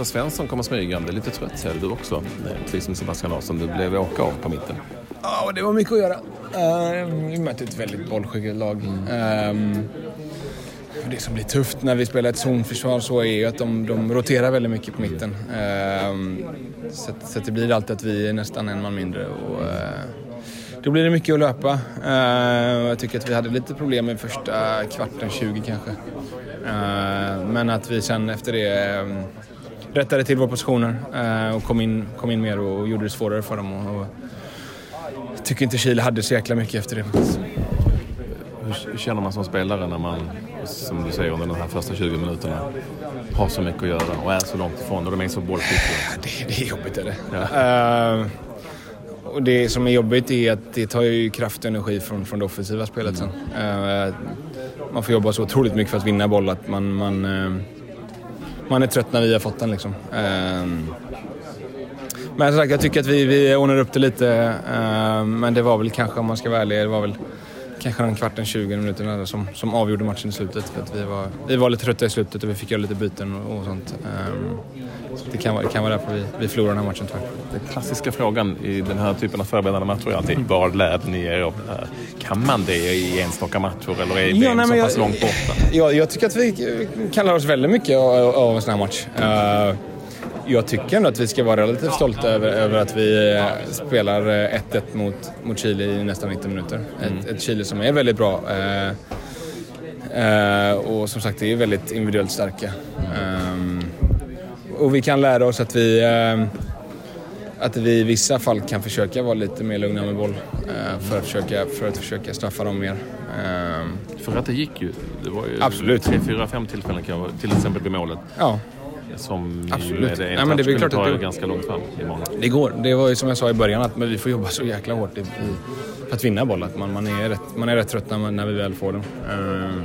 Gustav Svensson kommer smygande. Lite trött ser du också, precis som Sebastian Larsson. Du blev åka av på mitten. Ja, det var mycket att göra. Uh, vi mötte ett väldigt bollskickligt lag. Mm. Um, det som blir tufft när vi spelar ett zonförsvar så är ju att de, de roterar väldigt mycket på mitten. Um, så, så det blir alltid att vi är nästan en man mindre. Och, uh, då blir det mycket att löpa. Uh, jag tycker att vi hade lite problem med första kvarten, 20 kanske. Uh, men att vi sen efter det um, rättade till våra positioner uh, och kom in, kom in mer och gjorde det svårare för dem. Och, och jag tycker inte Chile hade så jäkla mycket efter det. Hur känner man som spelare när man, som du säger, under de här första 20 minuterna har så mycket att göra och är så långt ifrån och de är så bollskickliga? Det, det är jobbigt är det. Ja. Uh, och det som är jobbigt är att det tar ju kraft och energi från, från det offensiva spelet sen. Uh, man får jobba så otroligt mycket för att vinna boll att man, man, uh, man är trött när vi har fått den liksom. Ehm, men som sagt, jag tycker att vi, vi ordnar upp det lite. Ehm, men det var väl kanske, om man ska vara ärlig, det var väl kanske en kvarten, 20 minuter som, som avgjorde matchen i slutet. För att vi, var, vi var lite trötta i slutet och vi fick göra lite byten och, och sånt. Um, så det kan, det kan vara därför vi, vi förlorar den här matchen tyvärr. Den klassiska frågan i den här typen av förberedande matcher är alltid vad lärde ni er av det här? Kan man det i enstaka matcher eller är ja, det så pass jag, långt borta? Ja, jag tycker att vi kan lära oss väldigt mycket av, av en sån här match. Uh, jag tycker ändå att vi ska vara relativt stolta över, över att vi eh, spelar 1-1 eh, mot, mot Chile i nästan 90 minuter. Mm. Ett, ett, Chile som är väldigt bra. Eh, eh, och som sagt, det är väldigt individuellt starka. Eh, och vi kan lära oss att vi, eh, att vi i vissa fall kan försöka vara lite mer lugna med boll för, att försöka, för att försöka straffa dem mer. För att det gick ju. Det var ju Absolut. tre, fyra, fem tillfällen till exempel vid målet. Ja. Som Absolut. Ju är det Nej, men det är klart att det ganska långt fram imorgon. Det går. Det var ju som jag sa i början att vi får jobba så jäkla hårt i, i, för att vinna bollen. Man, man, är rätt, man är rätt trött när, man, när vi väl får den. Uh,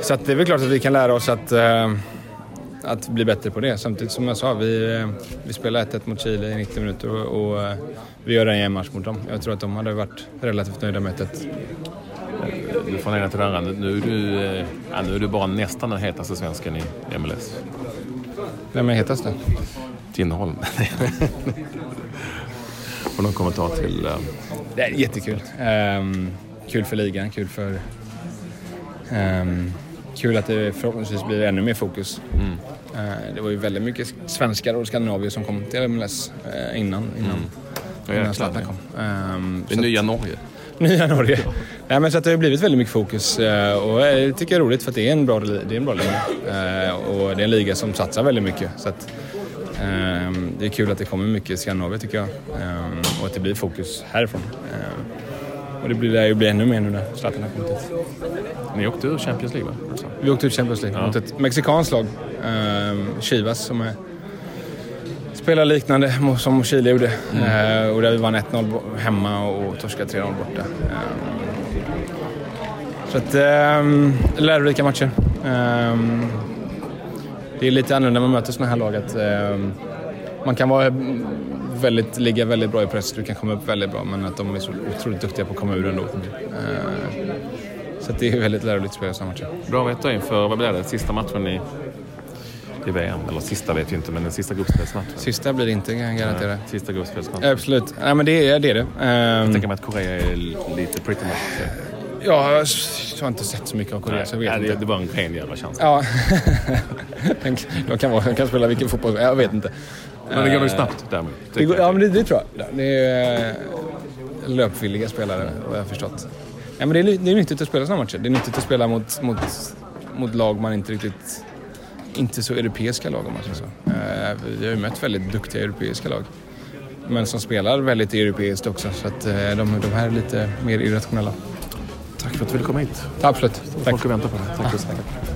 så att det är väl klart att vi kan lära oss att, uh, att bli bättre på det. Samtidigt som jag sa, vi, vi spelar 1-1 mot Chile i 90 minuter och, och uh, vi gör en jämn match mot dem. Jag tror att de hade varit relativt nöjda med 1 du får ena till andra. Nu är, du, ja, nu är du bara nästan den hetaste svensken i MLS. Vem är hetast då? Tinnerholm. och någon kommentar till... Uh... Det är jättekul. Um, kul för ligan, kul för... Um, kul att det förhoppningsvis blir ännu mer fokus. Mm. Uh, det var ju väldigt mycket svenskar och skandinavier som kom till MLS uh, innan, innan, mm. innan Zlatan kom. Um, det nya Norge. Nya Norge. Nej, men så att det har blivit väldigt mycket fokus eh, och jag tycker det är roligt för att det är en bra, det är en bra liga. Eh, och det är en liga som satsar väldigt mycket. Så att, ehm, det är kul att det kommer mycket i Skandinavien tycker jag ehm, och att det blir fokus härifrån. Ehm, och det blir ju bli ännu mer nu när Zlatan har kommit hit. Ni åkte ur Champions League va? Vi åkte ur Champions League ja. mot ett mexikanskt lag, Chivas, som är spela liknande som Chile gjorde. Mm. Och där vi vann 1-0 hemma och torskade 3-0 borta. Eh, så att, ehm, lärorika matcher. Ehm, det är lite annorlunda när man möter sådana här lag. Att, ehm, man kan vara väldigt, ligga väldigt bra i press, du kan komma upp väldigt bra, men att de är så otroligt duktiga på att komma ur ändå. Uh, så det är väldigt lärorikt att spela sådana matcher. Bra att veta inför, vad blir det, sista matchen i i VM. Eller sista vet vi inte, men den sista gruppspelsmatchen. Sista blir det inte, kan jag garantera. sista gruppspelsmatchen. Absolut. Nej, men det är det. Är det. Um, jag tänker mig att Korea är lite pretty much... Ja, jag har inte sett så mycket av Korea, Nej, så jag vet ja, inte. Det var en ren jävla chans. Ja. de, kan vara, de kan spela vilken fotboll Jag vet inte. Men det går nog snabbt däremot. ja, men det, det, tror jag. Det är eh, löpvilliga spelare, vad jag har förstått. Ja, men det, är, det är nyttigt att spela sådana matcher. Det är nyttigt att spela mot, mot, mot lag man inte riktigt inte så europeiska lag om man säger så. Eh, vi har ju mött väldigt duktiga europeiska lag. Men som spelar väldigt europeiskt också så att eh, de, de här är lite mer irrationella. Tack för att du ville komma hit. Absolut. Tack. Folk väntar på det. Tack. Ja, tack.